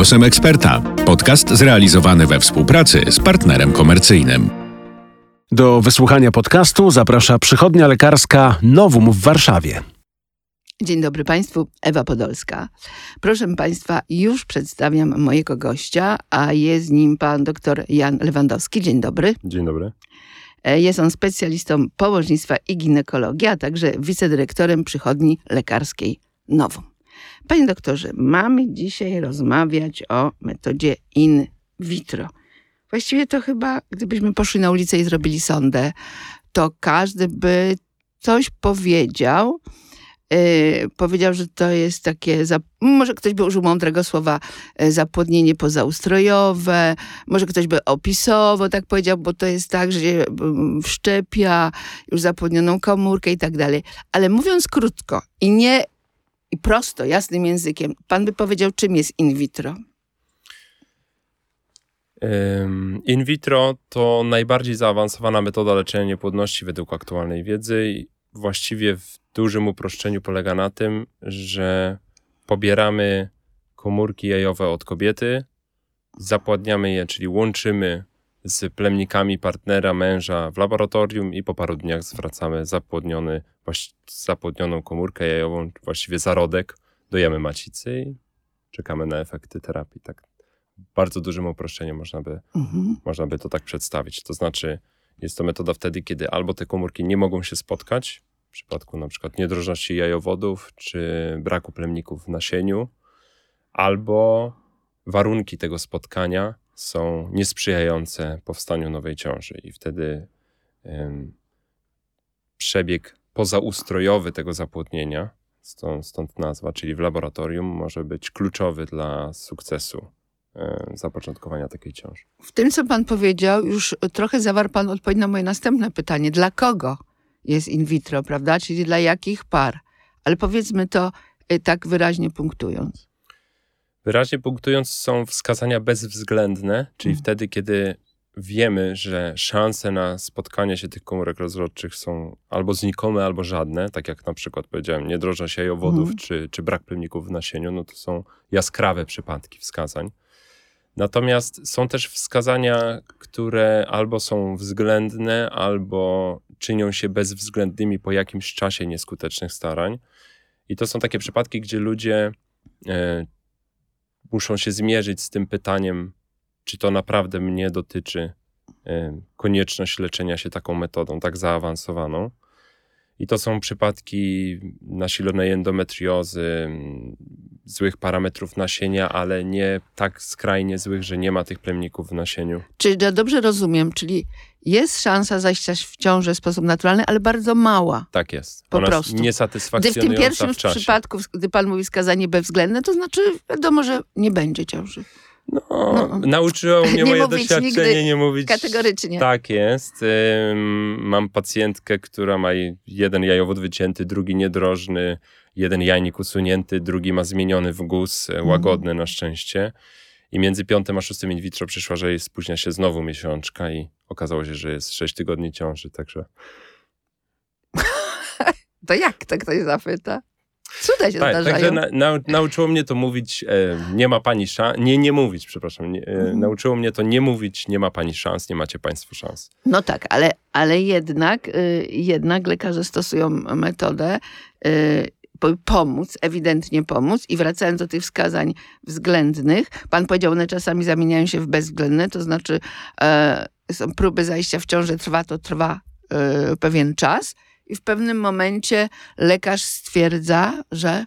Głosem eksperta. Podcast zrealizowany we współpracy z partnerem komercyjnym. Do wysłuchania podcastu zaprasza przychodnia lekarska Nowum w Warszawie. Dzień dobry Państwu, Ewa Podolska. Proszę Państwa, już przedstawiam mojego gościa, a jest nim pan dr Jan Lewandowski. Dzień dobry. Dzień dobry. E, Jest on specjalistą położnictwa i ginekologii, a także wicedyrektorem przychodni lekarskiej Nowum. Panie doktorze, mamy dzisiaj rozmawiać o metodzie in vitro. Właściwie to chyba, gdybyśmy poszli na ulicę i zrobili sondę, to każdy by coś powiedział. Yy, powiedział, że to jest takie, może ktoś by użył mądrego słowa e, zapłodnienie pozaustrojowe, może ktoś by opisowo tak powiedział, bo to jest tak, że się mm, wszczepia już zapłodnioną komórkę i tak dalej. Ale mówiąc krótko i nie i prosto, jasnym językiem, pan by powiedział, czym jest in vitro? In vitro to najbardziej zaawansowana metoda leczenia niepłodności według aktualnej wiedzy i właściwie w dużym uproszczeniu polega na tym, że pobieramy komórki jajowe od kobiety, zapładniamy je, czyli łączymy z plemnikami partnera, męża w laboratorium i po paru dniach zwracamy zapłodniony, zapłodnioną komórkę jajową, właściwie zarodek, dojemy macicy i czekamy na efekty terapii. Tak bardzo dużym uproszczeniu można by Mhm. można by to tak przedstawić. To znaczy, jest to metoda wtedy, kiedy albo te komórki nie mogą się spotkać, w przypadku na przykład niedrożności jajowodów czy braku plemników w nasieniu, albo warunki tego spotkania są niesprzyjające powstaniu nowej ciąży i wtedy em, przebieg pozaustrojowy tego zapłodnienia, stąd, stąd nazwa, czyli w laboratorium, może być kluczowy dla sukcesu e, zapoczątkowania takiej ciąży. W tym, co pan powiedział, już trochę zawarł pan odpowiedź na moje następne pytanie. Dla kogo jest in vitro, prawda? Czyli dla jakich par? Ale powiedzmy to y, tak wyraźnie punktując. Wyraźnie punktując, są wskazania bezwzględne, czyli Mhm. wtedy, kiedy wiemy, że szanse na spotkanie się tych komórek rozrodczych są albo znikome, albo żadne, tak jak na przykład powiedziałem, niedrożność jajowodów Mhm. czy, czy brak plemników w nasieniu, no to są jaskrawe przypadki wskazań. Natomiast są też wskazania, które albo są względne, albo czynią się bezwzględnymi po jakimś czasie nieskutecznych starań. I to są takie przypadki, gdzie ludzie e, muszą się zmierzyć z tym pytaniem, czy to naprawdę mnie dotyczy e, konieczność leczenia się taką metodą, tak zaawansowaną. I to są przypadki nasilonej endometriozy, złych parametrów nasienia, ale nie tak skrajnie złych, że nie ma tych plemników w nasieniu. Czy ja dobrze rozumiem, czyli jest szansa zajścia w ciążę w sposób naturalny, ale bardzo mała. Tak jest. Po Ona prostu. jest Gdy w niesatysfakcjonująca tym pierwszym w przypadku, gdy pan mówi wskazanie bezwzględne, to znaczy wiadomo, że nie będzie ciąży. No, No. nauczyło mnie Nie moje doświadczenie nie mówić Kategorycznie. Tak jest. Mam pacjentkę, która ma jeden jajowód wycięty, drugi niedrożny, jeden jajnik usunięty, drugi ma zmieniony w guz, e, łagodny na szczęście. I między piątym a szóstym in vitro przyszła, że jej spóźnia się znowu miesiączka i okazało się, że jest sześć tygodni ciąży, także To jak to ktoś zapyta? Cuda się tak, zdarzają. także na, nau, nauczyło mnie to mówić, e, nie ma pani szans, nie, nie mówić, przepraszam, nie, e, Mhm. nauczyło mnie to nie mówić, nie ma pani szans, nie macie państwo szans. No tak, ale, ale jednak, y, jednak lekarze stosują metodę y, po- pomóc, ewidentnie pomóc. I wracając do tych wskazań względnych, pan powiedział, one czasami zamieniają się w bezwzględne, to znaczy e, są próby zajścia w ciążę, trwa to trwa e, pewien czas i w pewnym momencie lekarz stwierdza, że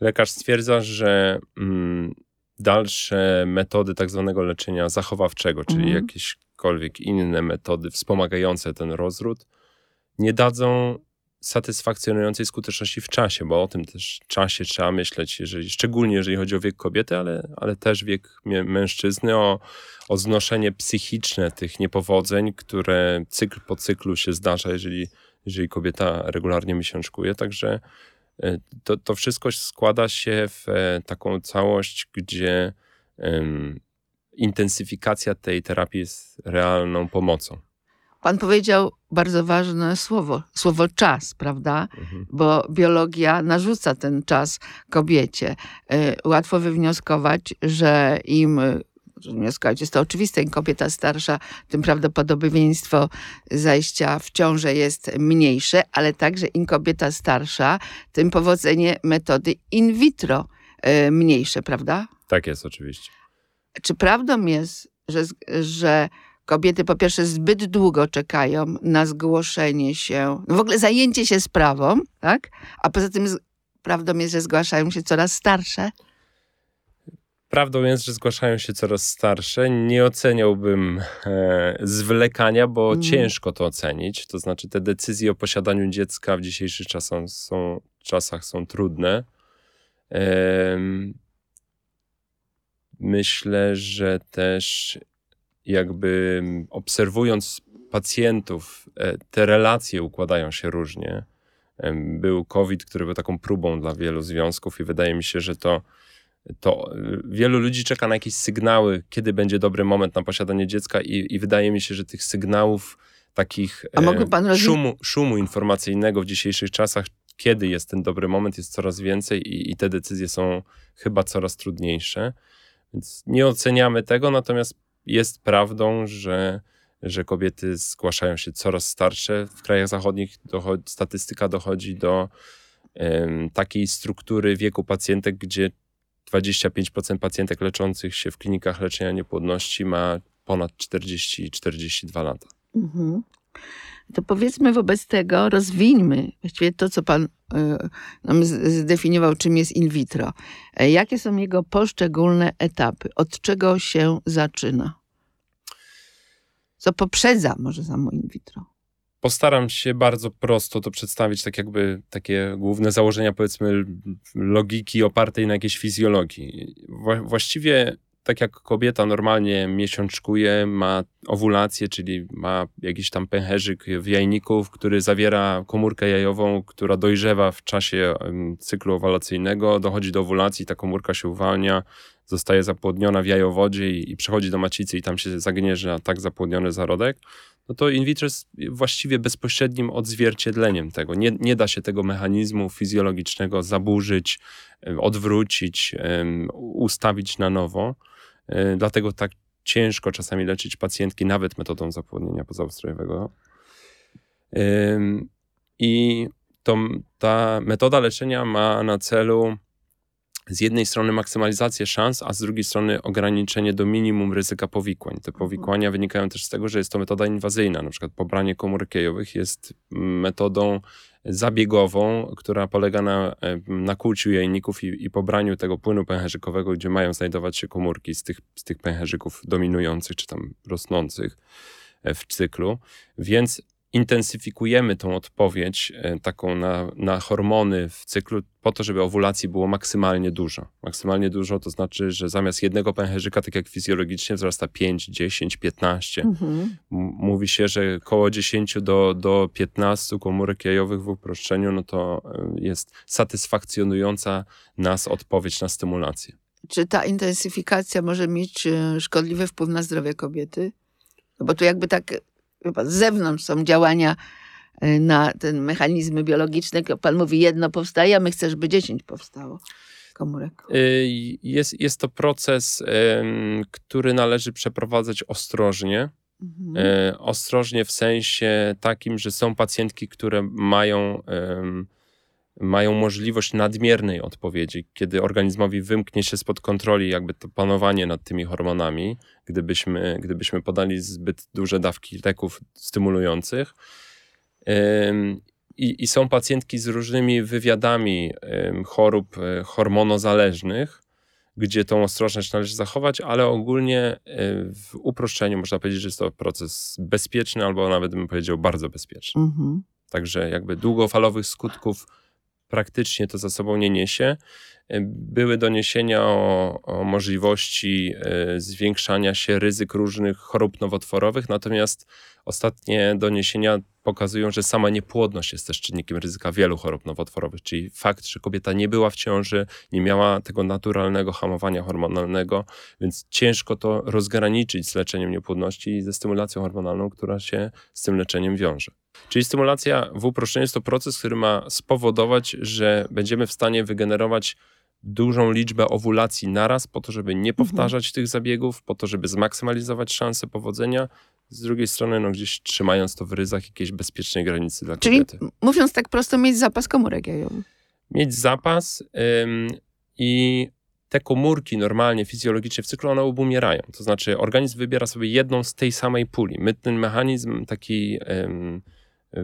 Lekarz stwierdza, że mm, dalsze metody tak zwanego leczenia zachowawczego, czyli Mhm. jakiekolwiek inne metody wspomagające ten rozród, nie dadzą satysfakcjonującej skuteczności w czasie, bo o tym też czasie trzeba myśleć, jeżeli, szczególnie jeżeli chodzi o wiek kobiety, ale, ale też wiek mężczyzny, o, o znoszenie psychiczne tych niepowodzeń, które cykl po cyklu się zdarza, jeżeli, jeżeli kobieta regularnie miesiączkuje. Także e, to, to wszystko składa się w e, taką całość, gdzie em, intensyfikacja tej terapii jest realną pomocą. Pan powiedział bardzo ważne słowo, słowo czas, prawda? Mhm. Bo biologia narzuca ten czas kobiecie. Y, Łatwo wywnioskować, że im wnioskować, jest to oczywiste, im kobieta starsza, tym prawdopodobieństwo zajścia w ciążę jest mniejsze, ale także im kobieta starsza, tym powodzenie metody in vitro y, mniejsze, prawda? Tak jest oczywiście. Czy prawdą jest, że, że kobiety po pierwsze zbyt długo czekają na zgłoszenie się, no w ogóle zajęcie się sprawą, tak? A poza tym prawdą jest, że zgłaszają się coraz starsze? Prawdą jest, że zgłaszają się coraz starsze. Nie oceniałbym e, zwlekania, bo Mhm. ciężko to ocenić. To znaczy, te decyzje o posiadaniu dziecka w dzisiejszych czasach są, czasach są trudne. Em, myślę, że też jakby obserwując pacjentów, e, te relacje układają się różnie. Był COVID, który był taką próbą dla wielu związków, i wydaje mi się, że to to y, wielu ludzi czeka na jakieś sygnały, kiedy będzie dobry moment na posiadanie dziecka i, i wydaje mi się, że tych sygnałów takich A mógłby pan rozwi- szumu, szumu informacyjnego w dzisiejszych czasach, kiedy jest ten dobry moment, jest coraz więcej i, i te decyzje są chyba coraz trudniejsze. Więc nie oceniamy tego, natomiast jest prawdą, że, że kobiety zgłaszają się coraz starsze. W krajach zachodnich dochodzi, statystyka dochodzi do takiej struktury wieku pacjentek, gdzie 25% pacjentek leczących się w klinikach leczenia niepłodności ma ponad 40-42 lata. Mhm. To powiedzmy wobec tego, rozwińmy właściwie to, co pan y, nam zdefiniował, czym jest in vitro. E, Jakie są jego poszczególne etapy? Od czego się zaczyna? Co poprzedza może samo in vitro? Postaram się bardzo prosto to przedstawić, tak jakby takie główne założenia, powiedzmy, logiki opartej na jakiejś fizjologii. Wła- właściwie tak jak kobieta normalnie miesiączkuje, ma owulację, czyli ma jakiś tam pęcherzyk w jajniku, który zawiera komórkę jajową, która dojrzewa w czasie cyklu owulacyjnego, dochodzi do owulacji, ta komórka się uwalnia, zostaje zapłodniona w jajowodzie i, i przechodzi do macicy i tam się zagnieżdża tak zapłodniony zarodek no to in vitro jest właściwie bezpośrednim odzwierciedleniem tego. Nie, nie da się tego mechanizmu fizjologicznego zaburzyć, odwrócić, ustawić na nowo. Dlatego tak ciężko czasami leczyć pacjentki, nawet metodą zapłodnienia pozaustrojowego. I to, ta metoda leczenia ma na celu z jednej strony maksymalizację szans, a z drugiej strony ograniczenie do minimum ryzyka powikłań. Te powikłania wynikają też z tego, że jest to metoda inwazyjna. Na przykład pobranie komórek jajowych jest metodą zabiegową, która polega na nakłuciu jajników i, i pobraniu tego płynu pęcherzykowego, gdzie mają znajdować się komórki z tych, z tych pęcherzyków dominujących czy tam rosnących e, w cyklu. Więc intensyfikujemy tą odpowiedź e, taką na, na hormony w cyklu po to, żeby owulacji było maksymalnie dużo. Maksymalnie dużo to znaczy, że zamiast jednego pęcherzyka, tak jak fizjologicznie, wzrasta 5, 10, 15. Mhm. Mówi się, że około 10 do, do 15 komórek jajowych w uproszczeniu, no to y, jest satysfakcjonująca nas odpowiedź na stymulację. Czy ta intensyfikacja może mieć e, szkodliwy wpływ na zdrowie kobiety? No bo tu jakby tak pan, z zewnątrz są działania e, na ten mechanizmy biologiczne. Pan mówi, jedno powstaje, a my chcesz, żeby dziesięć powstało komórek. Y, Jest, jest to proces, który należy przeprowadzać ostrożnie. Mhm. E, ostrożnie w sensie takim, że są pacjentki, które mają, em, mają możliwość nadmiernej odpowiedzi, kiedy organizmowi wymknie się spod kontroli jakby to panowanie nad tymi hormonami, gdybyśmy, gdybyśmy podali zbyt duże dawki leków stymulujących. I, I są pacjentki z różnymi wywiadami chorób e, hormonozależnych, gdzie tą ostrożność należy zachować, ale ogólnie e, w uproszczeniu można powiedzieć, że jest to proces bezpieczny, albo nawet bym powiedział bardzo bezpieczny. Mhm. Także jakby długofalowych skutków praktycznie to za sobą nie niesie. E, Były doniesienia o, o możliwości e, zwiększania się ryzyk różnych chorób nowotworowych, natomiast ostatnie doniesienia pokazują, że sama niepłodność jest też czynnikiem ryzyka wielu chorób nowotworowych, czyli fakt, że kobieta nie była w ciąży, nie miała tego naturalnego hamowania hormonalnego, więc ciężko to rozgraniczyć z leczeniem niepłodności i ze stymulacją hormonalną, która się z tym leczeniem wiąże. Czyli stymulacja w uproszczeniu jest to proces, który ma spowodować, że będziemy w stanie wygenerować dużą liczbę owulacji naraz, po to, żeby nie powtarzać tych zabiegów, po to, żeby zmaksymalizować szanse powodzenia. Z drugiej strony, no gdzieś trzymając to w ryzach jakiejś bezpiecznej granicy dla Czyli kobiety. m- mówiąc tak prosto, mieć zapas komórek jajowych. Mieć zapas ym, i te komórki normalnie, fizjologicznie w cyklu one obumierają. To znaczy organizm wybiera sobie jedną z tej samej puli. My ten mechanizm taki, ym,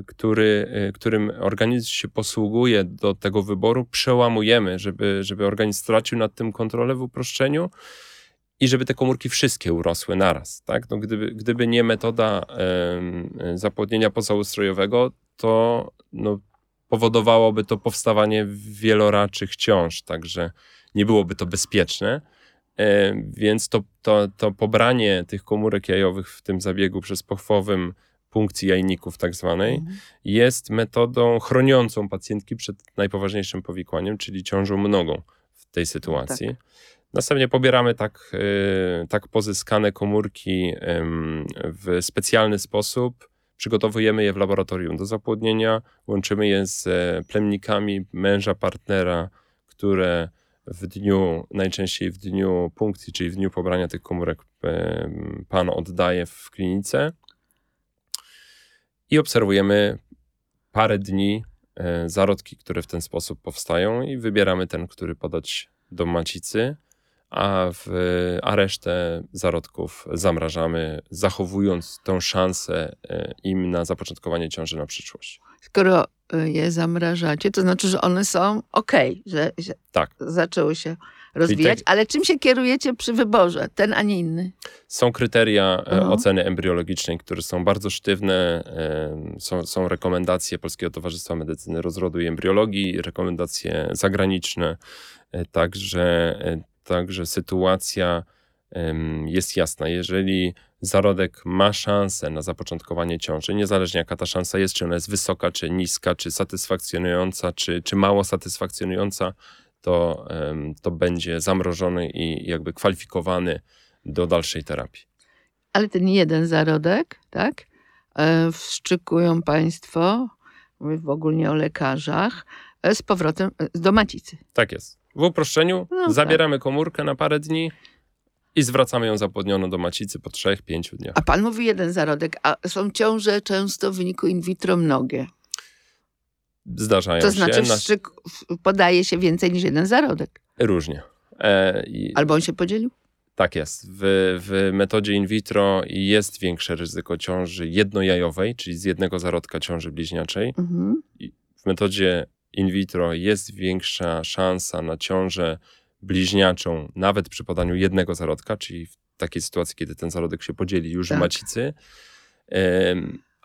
który, y, którym organizm się posługuje do tego wyboru, przełamujemy, żeby, żeby organizm stracił nad tym kontrolę w uproszczeniu i żeby te komórki wszystkie urosły naraz. Tak? No, gdyby, gdyby nie metoda y, zapłodnienia pozaustrojowego, to no, powodowałoby to powstawanie wieloraczych ciąż, także nie byłoby to bezpieczne. Więc to, to, to pobranie tych komórek jajowych w tym zabiegu przez pochwowym punkcji jajników tak zwanej Mhm. jest metodą chroniącą pacjentki przed najpoważniejszym powikłaniem, czyli ciążą mnogą w tej sytuacji. Następnie pobieramy tak, e, tak pozyskane komórki w specjalny sposób, przygotowujemy je w laboratorium do zapłodnienia, łączymy je z e, plemnikami męża, partnera, które w dniu, najczęściej w dniu punkcji, czyli w dniu pobrania tych komórek em, pan oddaje w klinice. I obserwujemy parę dni e, zarodki, które w ten sposób powstają i wybieramy ten, który podać do macicy, a, w, a resztę zarodków zamrażamy, zachowując tą szansę e, im na zapoczątkowanie ciąży na przyszłość. Skoro y, je zamrażacie, to znaczy, że one są okej, że, że Tak. zaczęły się rozwijać, tak- ale czym się kierujecie przy wyborze? Ten, a nie inny? Są kryteria e, Mhm. oceny embriologicznej, które są bardzo sztywne. e, Są, są rekomendacje Polskiego Towarzystwa Medycyny Rozrodu i Embriologii, rekomendacje zagraniczne. e, Także, e, także sytuacja jest jasna. Jeżeli zarodek ma szansę na zapoczątkowanie ciąży, niezależnie jaka ta szansa jest, czy ona jest wysoka, czy niska, czy satysfakcjonująca, czy, czy mało satysfakcjonująca, to, to będzie zamrożony i jakby kwalifikowany do dalszej terapii. Ale ten jeden zarodek, tak? E, Wszczykują państwo, mówię w ogóle o lekarzach, e, z powrotem e, do macicy. Tak jest. W uproszczeniu No tak. zabieramy komórkę na parę dni i zwracamy ją zapłodnioną do macicy po 3-5 dniach. A pan mówi jeden zarodek, a są ciąże często w wyniku in vitro mnogie. Zdarzają To się znaczy na, wstrzyk podaje się więcej niż jeden zarodek. różnie. E, i, Albo on się podzielił? Tak jest. W, w metodzie in vitro jest większe ryzyko ciąży jednojajowej, czyli z jednego zarodka ciąży bliźniaczej. Mhm. W metodzie in vitro jest większa szansa na ciążę bliźniaczą, nawet przy podaniu jednego zarodka, czyli w takiej sytuacji, kiedy ten zarodek się podzieli już Tak. w macicy.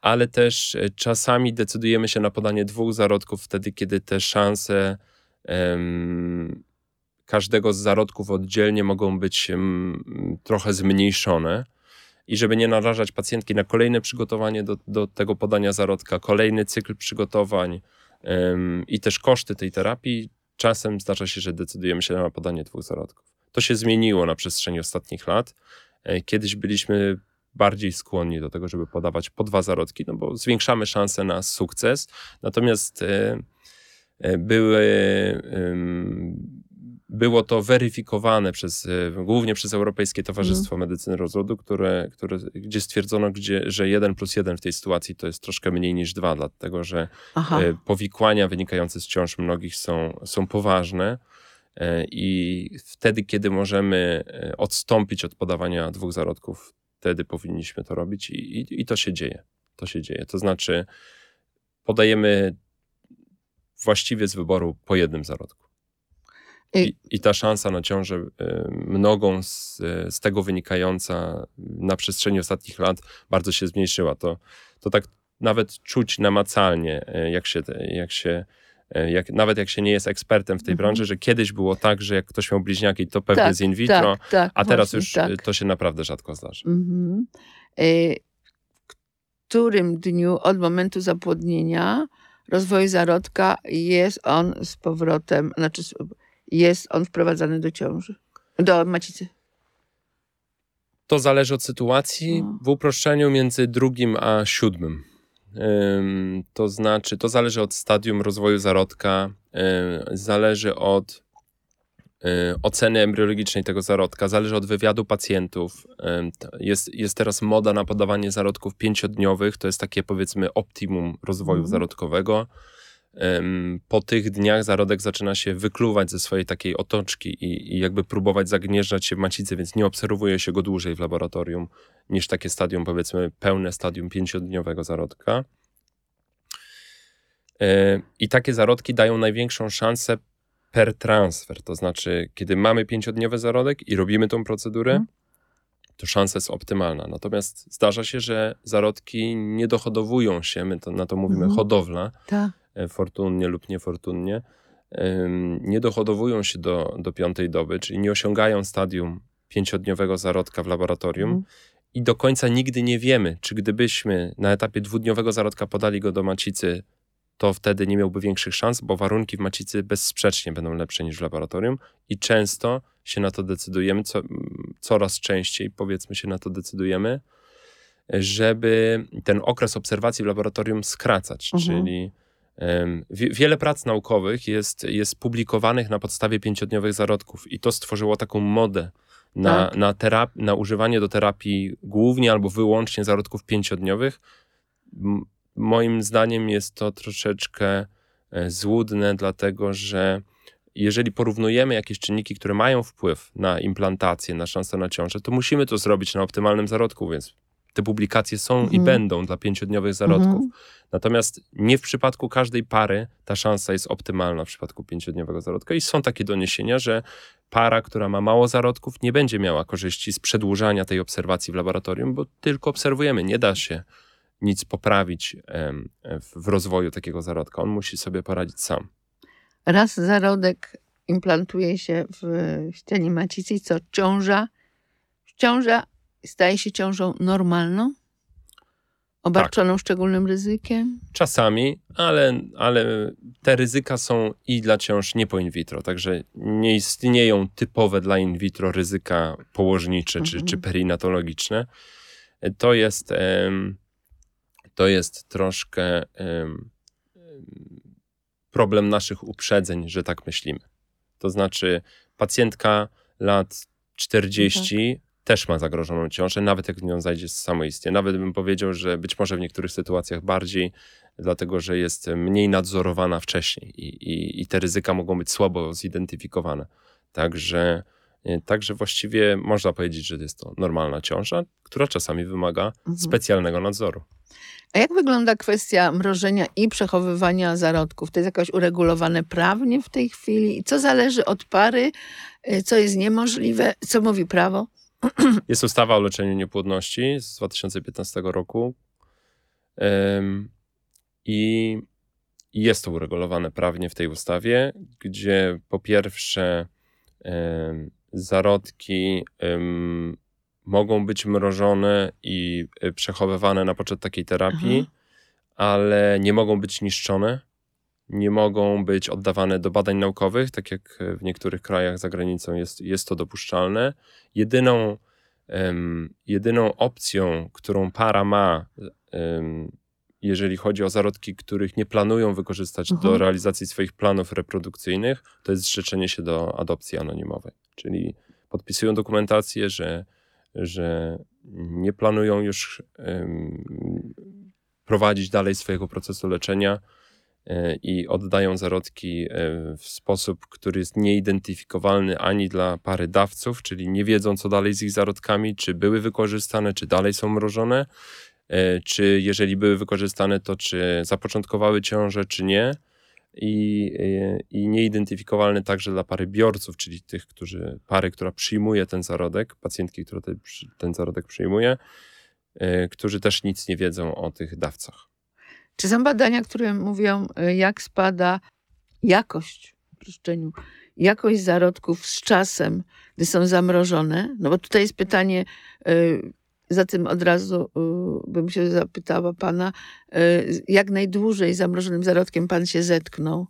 Ale też e, czasami decydujemy się na podanie dwóch zarodków wtedy, kiedy te szanse każdego z zarodków oddzielnie mogą być trochę zmniejszone. I żeby nie narażać pacjentki na kolejne przygotowanie do, do tego podania zarodka, kolejny cykl przygotowań i też koszty tej terapii, czasem zdarza się, że decydujemy się na podanie dwóch zarodków. To się zmieniło na przestrzeni ostatnich lat. E, Kiedyś byliśmy bardziej skłonni do tego, żeby podawać po dwa zarodki, no bo zwiększamy szanse na sukces. Natomiast e, e, były, było to weryfikowane przez, e, głównie przez Europejskie Towarzystwo Medycyny Rozrodu, które, które, gdzie stwierdzono, gdzie, że 1 plus 1 w tej sytuacji to jest troszkę mniej niż 2, dlatego że Aha. e, powikłania wynikające z ciąż mnogich są, są poważne. e, I wtedy, kiedy możemy odstąpić od podawania dwóch zarodków, wtedy powinniśmy to robić i, i, i to się dzieje. To się dzieje. To znaczy, podajemy właściwie z wyboru po jednym zarodku. I, I ta szansa na ciążę e, mnogą z, e, z tego wynikająca na przestrzeni ostatnich lat bardzo się zmniejszyła. To, to tak nawet czuć namacalnie, jak się, jak się jak, nawet jak się nie jest ekspertem w tej Mhm. branży, że kiedyś było tak, że jak ktoś miał bliźniaki, to pewnie Tak, z in vitro, tak, tak, a teraz właśnie już tak. to się naprawdę rzadko zdarza. Mhm. Y, którym dniu od momentu zapłodnienia rozwoju zarodka jest on z powrotem, znaczy jest on wprowadzany do ciąży, do macicy. To zależy od sytuacji. No. W uproszczeniu między drugim a siódmym. Ym, to znaczy, to zależy od stadium rozwoju zarodka, zależy od y, oceny embryologicznej tego zarodka, zależy od wywiadu pacjentów. Jest, jest teraz moda na podawanie zarodków pięciodniowych, to jest takie powiedzmy optimum rozwoju Mhm. zarodkowego. Po tych dniach zarodek zaczyna się wykluwać ze swojej takiej otoczki i, i jakby próbować zagnieżdżać się w macicy, więc nie obserwuje się go dłużej w laboratorium niż takie stadium, powiedzmy, pełne stadium pięciodniowego zarodka. E, I takie zarodki dają największą szansę per transfer, to znaczy, kiedy mamy pięciodniowy zarodek i robimy tą procedurę, Mhm. to szansa jest optymalna. Natomiast zdarza się, że zarodki nie dohodowują się, my to, na to mówimy Mhm. hodowla, Tak. E, fortunnie lub niefortunnie, nie dohodowują się do, do piątej doby, czyli nie osiągają stadium pięciodniowego zarodka w laboratorium Mhm. i do końca nigdy nie wiemy, czy gdybyśmy na etapie dwudniowego zarodka podali go do macicy, to wtedy nie miałby większych szans, bo warunki w macicy bezsprzecznie będą lepsze niż w laboratorium i często się na to decydujemy, co, coraz częściej powiedzmy się na to decydujemy, żeby ten okres obserwacji w laboratorium skracać, Mhm. czyli wiele prac naukowych jest, jest publikowanych na podstawie pięciodniowych zarodków i to stworzyło taką modę na, Tak. na, terap- na używanie do terapii głównie albo wyłącznie zarodków pięciodniowych. Moim zdaniem jest to troszeczkę e, złudne, dlatego że jeżeli porównujemy jakieś czynniki, które mają wpływ na implantację, na szansę na ciążę, to musimy to zrobić na optymalnym zarodku, więc te publikacje są i Mhm. będą dla pięciodniowych zarodków. Mhm. Natomiast nie w przypadku każdej pary ta szansa jest optymalna w przypadku pięciodniowego zarodka i są takie doniesienia, że para, która ma mało zarodków, nie będzie miała korzyści z przedłużania tej obserwacji w laboratorium, bo tylko obserwujemy. Nie da się nic poprawić w, rozwoju takiego zarodka. On musi sobie poradzić sam. Raz zarodek implantuje się w ścianie macicy i co? Ciąża, ciąża staje się ciążą normalną? Obarczoną szczególnym ryzykiem? Czasami, ale, ale te ryzyka są i dla ciąż nie po in vitro, także nie istnieją typowe dla in vitro ryzyka położnicze czy, Mhm. czy perinatologiczne. To jest, to jest troszkę em, em, problem naszych uprzedzeń, że tak myślimy. To znaczy, pacjentka lat 40 też ma zagrożoną ciążę, nawet jak w nią zajdzie samoistnie. Nawet bym powiedział, że być może w niektórych sytuacjach bardziej, dlatego że jest mniej nadzorowana wcześniej i, i, i te ryzyka mogą być słabo zidentyfikowane. Także, e, także właściwie można powiedzieć, że jest to normalna ciąża, która czasami wymaga Mhm. specjalnego nadzoru. A jak wygląda kwestia mrożenia i przechowywania zarodków? To jest jakoś uregulowane prawnie w tej chwili? I co zależy od pary? Y, Co jest niemożliwe? Co mówi prawo? Jest ustawa o leczeniu niepłodności z 2015 roku Em, i jest to uregulowane prawnie w tej ustawie, gdzie po pierwsze em, zarodki em, mogą być mrożone i e, przechowywane na poczet takiej terapii, Aha. ale nie mogą być niszczone, nie mogą być oddawane do badań naukowych, tak jak w niektórych krajach za granicą jest, jest to dopuszczalne. Jedyną, em, jedyną opcją, którą para ma, em, jeżeli chodzi o zarodki, których nie planują wykorzystać Mhm. do realizacji swoich planów reprodukcyjnych, to jest zrzeczenie się do adopcji anonimowej. Czyli podpisują dokumentację, że, że nie planują już em, prowadzić dalej swojego procesu leczenia e, i oddają zarodki e, w sposób, który jest nieidentyfikowalny ani dla pary dawców, czyli nie wiedzą, co dalej z ich zarodkami, czy były wykorzystane, czy dalej są mrożone, e, czy jeżeli były wykorzystane, to czy zapoczątkowały ciążę, czy nie. I, e, I nieidentyfikowalny także dla pary biorców, czyli tych, którzy, pary, która przyjmuje ten zarodek, pacjentki, która ten zarodek przyjmuje, którzy też nic nie wiedzą o tych dawcach. Czy są badania, które mówią, y, jak spada jakość, jakość zarodków z czasem, gdy są zamrożone? No bo tutaj jest pytanie, y, Zatem od razu y, bym się zapytała pana, jak najdłużej zamrożonym zarodkiem pan się zetknął,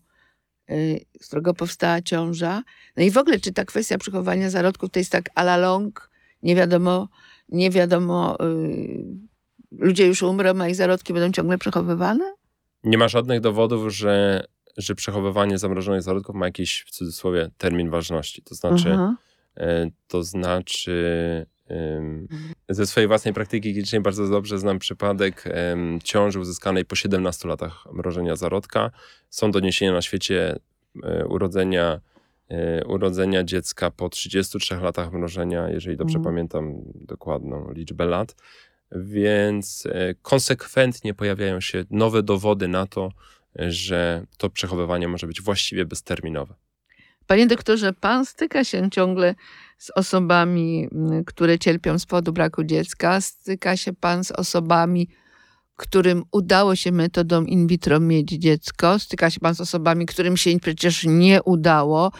z którego powstała ciąża. No i w ogóle, czy ta kwestia przechowywania zarodków to jest tak a la long, nie wiadomo, nie wiadomo, ludzie już umrą, a ich zarodki będą ciągle przechowywane? Nie ma żadnych dowodów, że, że przechowywanie zamrożonych zarodków ma jakiś, w cudzysłowie, termin ważności. To znaczy, Aha. e, to znaczy ze swojej własnej praktyki klinicznej bardzo dobrze znam przypadek ciąży uzyskanej po 17 latach mrożenia zarodka. Są doniesienia na świecie e, urodzenia, e, urodzenia dziecka po 33 latach mrożenia, jeżeli dobrze Mhm. pamiętam dokładną liczbę lat. Więc e, konsekwentnie pojawiają się nowe dowody na to, że to przechowywanie może być właściwie bezterminowe. Panie doktorze, pan styka się ciągle z osobami, które cierpią z powodu braku dziecka. Styka się pan z osobami, którym udało się metodą in vitro mieć dziecko. Styka się pan z osobami, którym się przecież nie udało.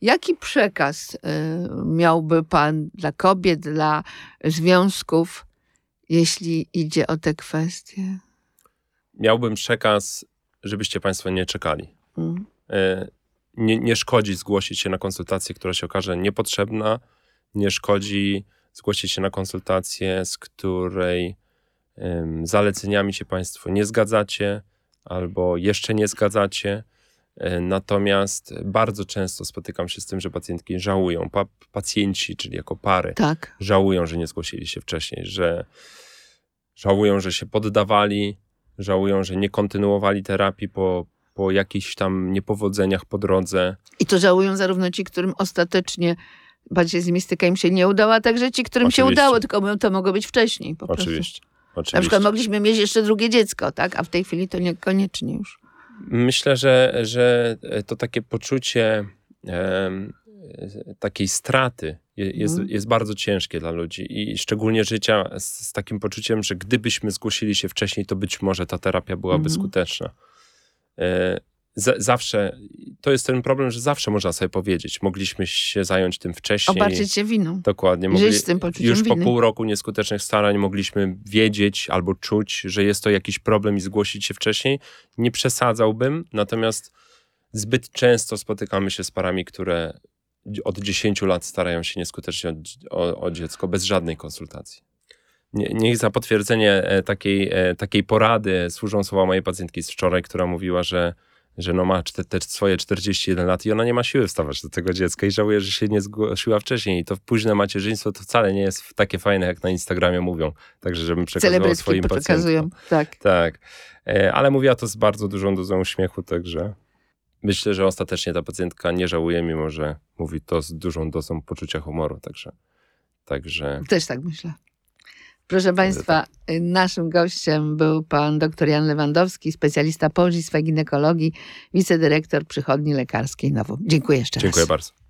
Jaki przekaz y, miałby pan dla kobiet, dla związków, jeśli idzie o te kwestie? Miałbym przekaz, żebyście Państwo nie czekali. Mm. E, Nie, nie szkodzi zgłosić się na konsultację, która się okaże niepotrzebna. Nie szkodzi zgłosić się na konsultację, z której zaleceniami się Państwo nie zgadzacie albo jeszcze nie zgadzacie. E, Natomiast bardzo często spotykam się z tym, że pacjentki żałują, pa, pacjenci, czyli jako pary, Tak. żałują, że nie zgłosili się wcześniej, że żałują, że się poddawali, żałują, że nie kontynuowali terapii po, po jakichś tam niepowodzeniach po drodze. I to żałują zarówno ci, którym ostatecznie bardziej z nimi styka im się nie udało, a także ci, którym się Oczywiście. udało, tylko to mogło być wcześniej po prostu. Oczywiście. Oczywiście. Na przykład mogliśmy mieć jeszcze drugie dziecko, tak? A w tej chwili to niekoniecznie już. Myślę, że, że to takie poczucie em, takiej straty je- jest, Mhm. jest bardzo ciężkie dla ludzi i szczególnie życia z, z takim poczuciem, że gdybyśmy zgłosili się wcześniej, to być może ta terapia byłaby Mhm. skuteczna. E, za, zawsze, to jest ten problem, że zawsze można sobie powiedzieć, mogliśmy się zająć tym wcześniej. Obarczyć się winą. Dokładnie. Żyć Mogli, z tym poczuciem już po winy. pół roku nieskutecznych starań mogliśmy wiedzieć albo czuć, że jest to jakiś problem i zgłosić się wcześniej. Nie przesadzałbym, natomiast zbyt często spotykamy się z parami, które od 10 lat starają się nieskutecznie o, o, o dziecko bez żadnej konsultacji. Nie, niech za potwierdzenie e, takiej, e, takiej porady służą słowa mojej pacjentki z wczoraj, która mówiła, że że no ma czte- te swoje 41 lat i ona nie ma siły wstawać do tego dziecka i żałuje, że się nie zgłosiła wcześniej. I to późne macierzyństwo to wcale nie jest takie fajne, jak na Instagramie mówią. Także żebym przekazywał swoim pacjentom. Tak. Tak. E, Ale mówiła to z bardzo dużą dozą uśmiechu, także myślę, że ostatecznie ta pacjentka nie żałuje, mimo że mówi to z dużą dozą poczucia humoru. Także, także Też tak myślę. Proszę Państwa, y, naszym gościem był pan dr Jan Lewandowski, specjalista położnictwa i ginekologii, wicedyrektor przychodni lekarskiej Nową. Dziękuję jeszcze dziękuję raz. bardzo.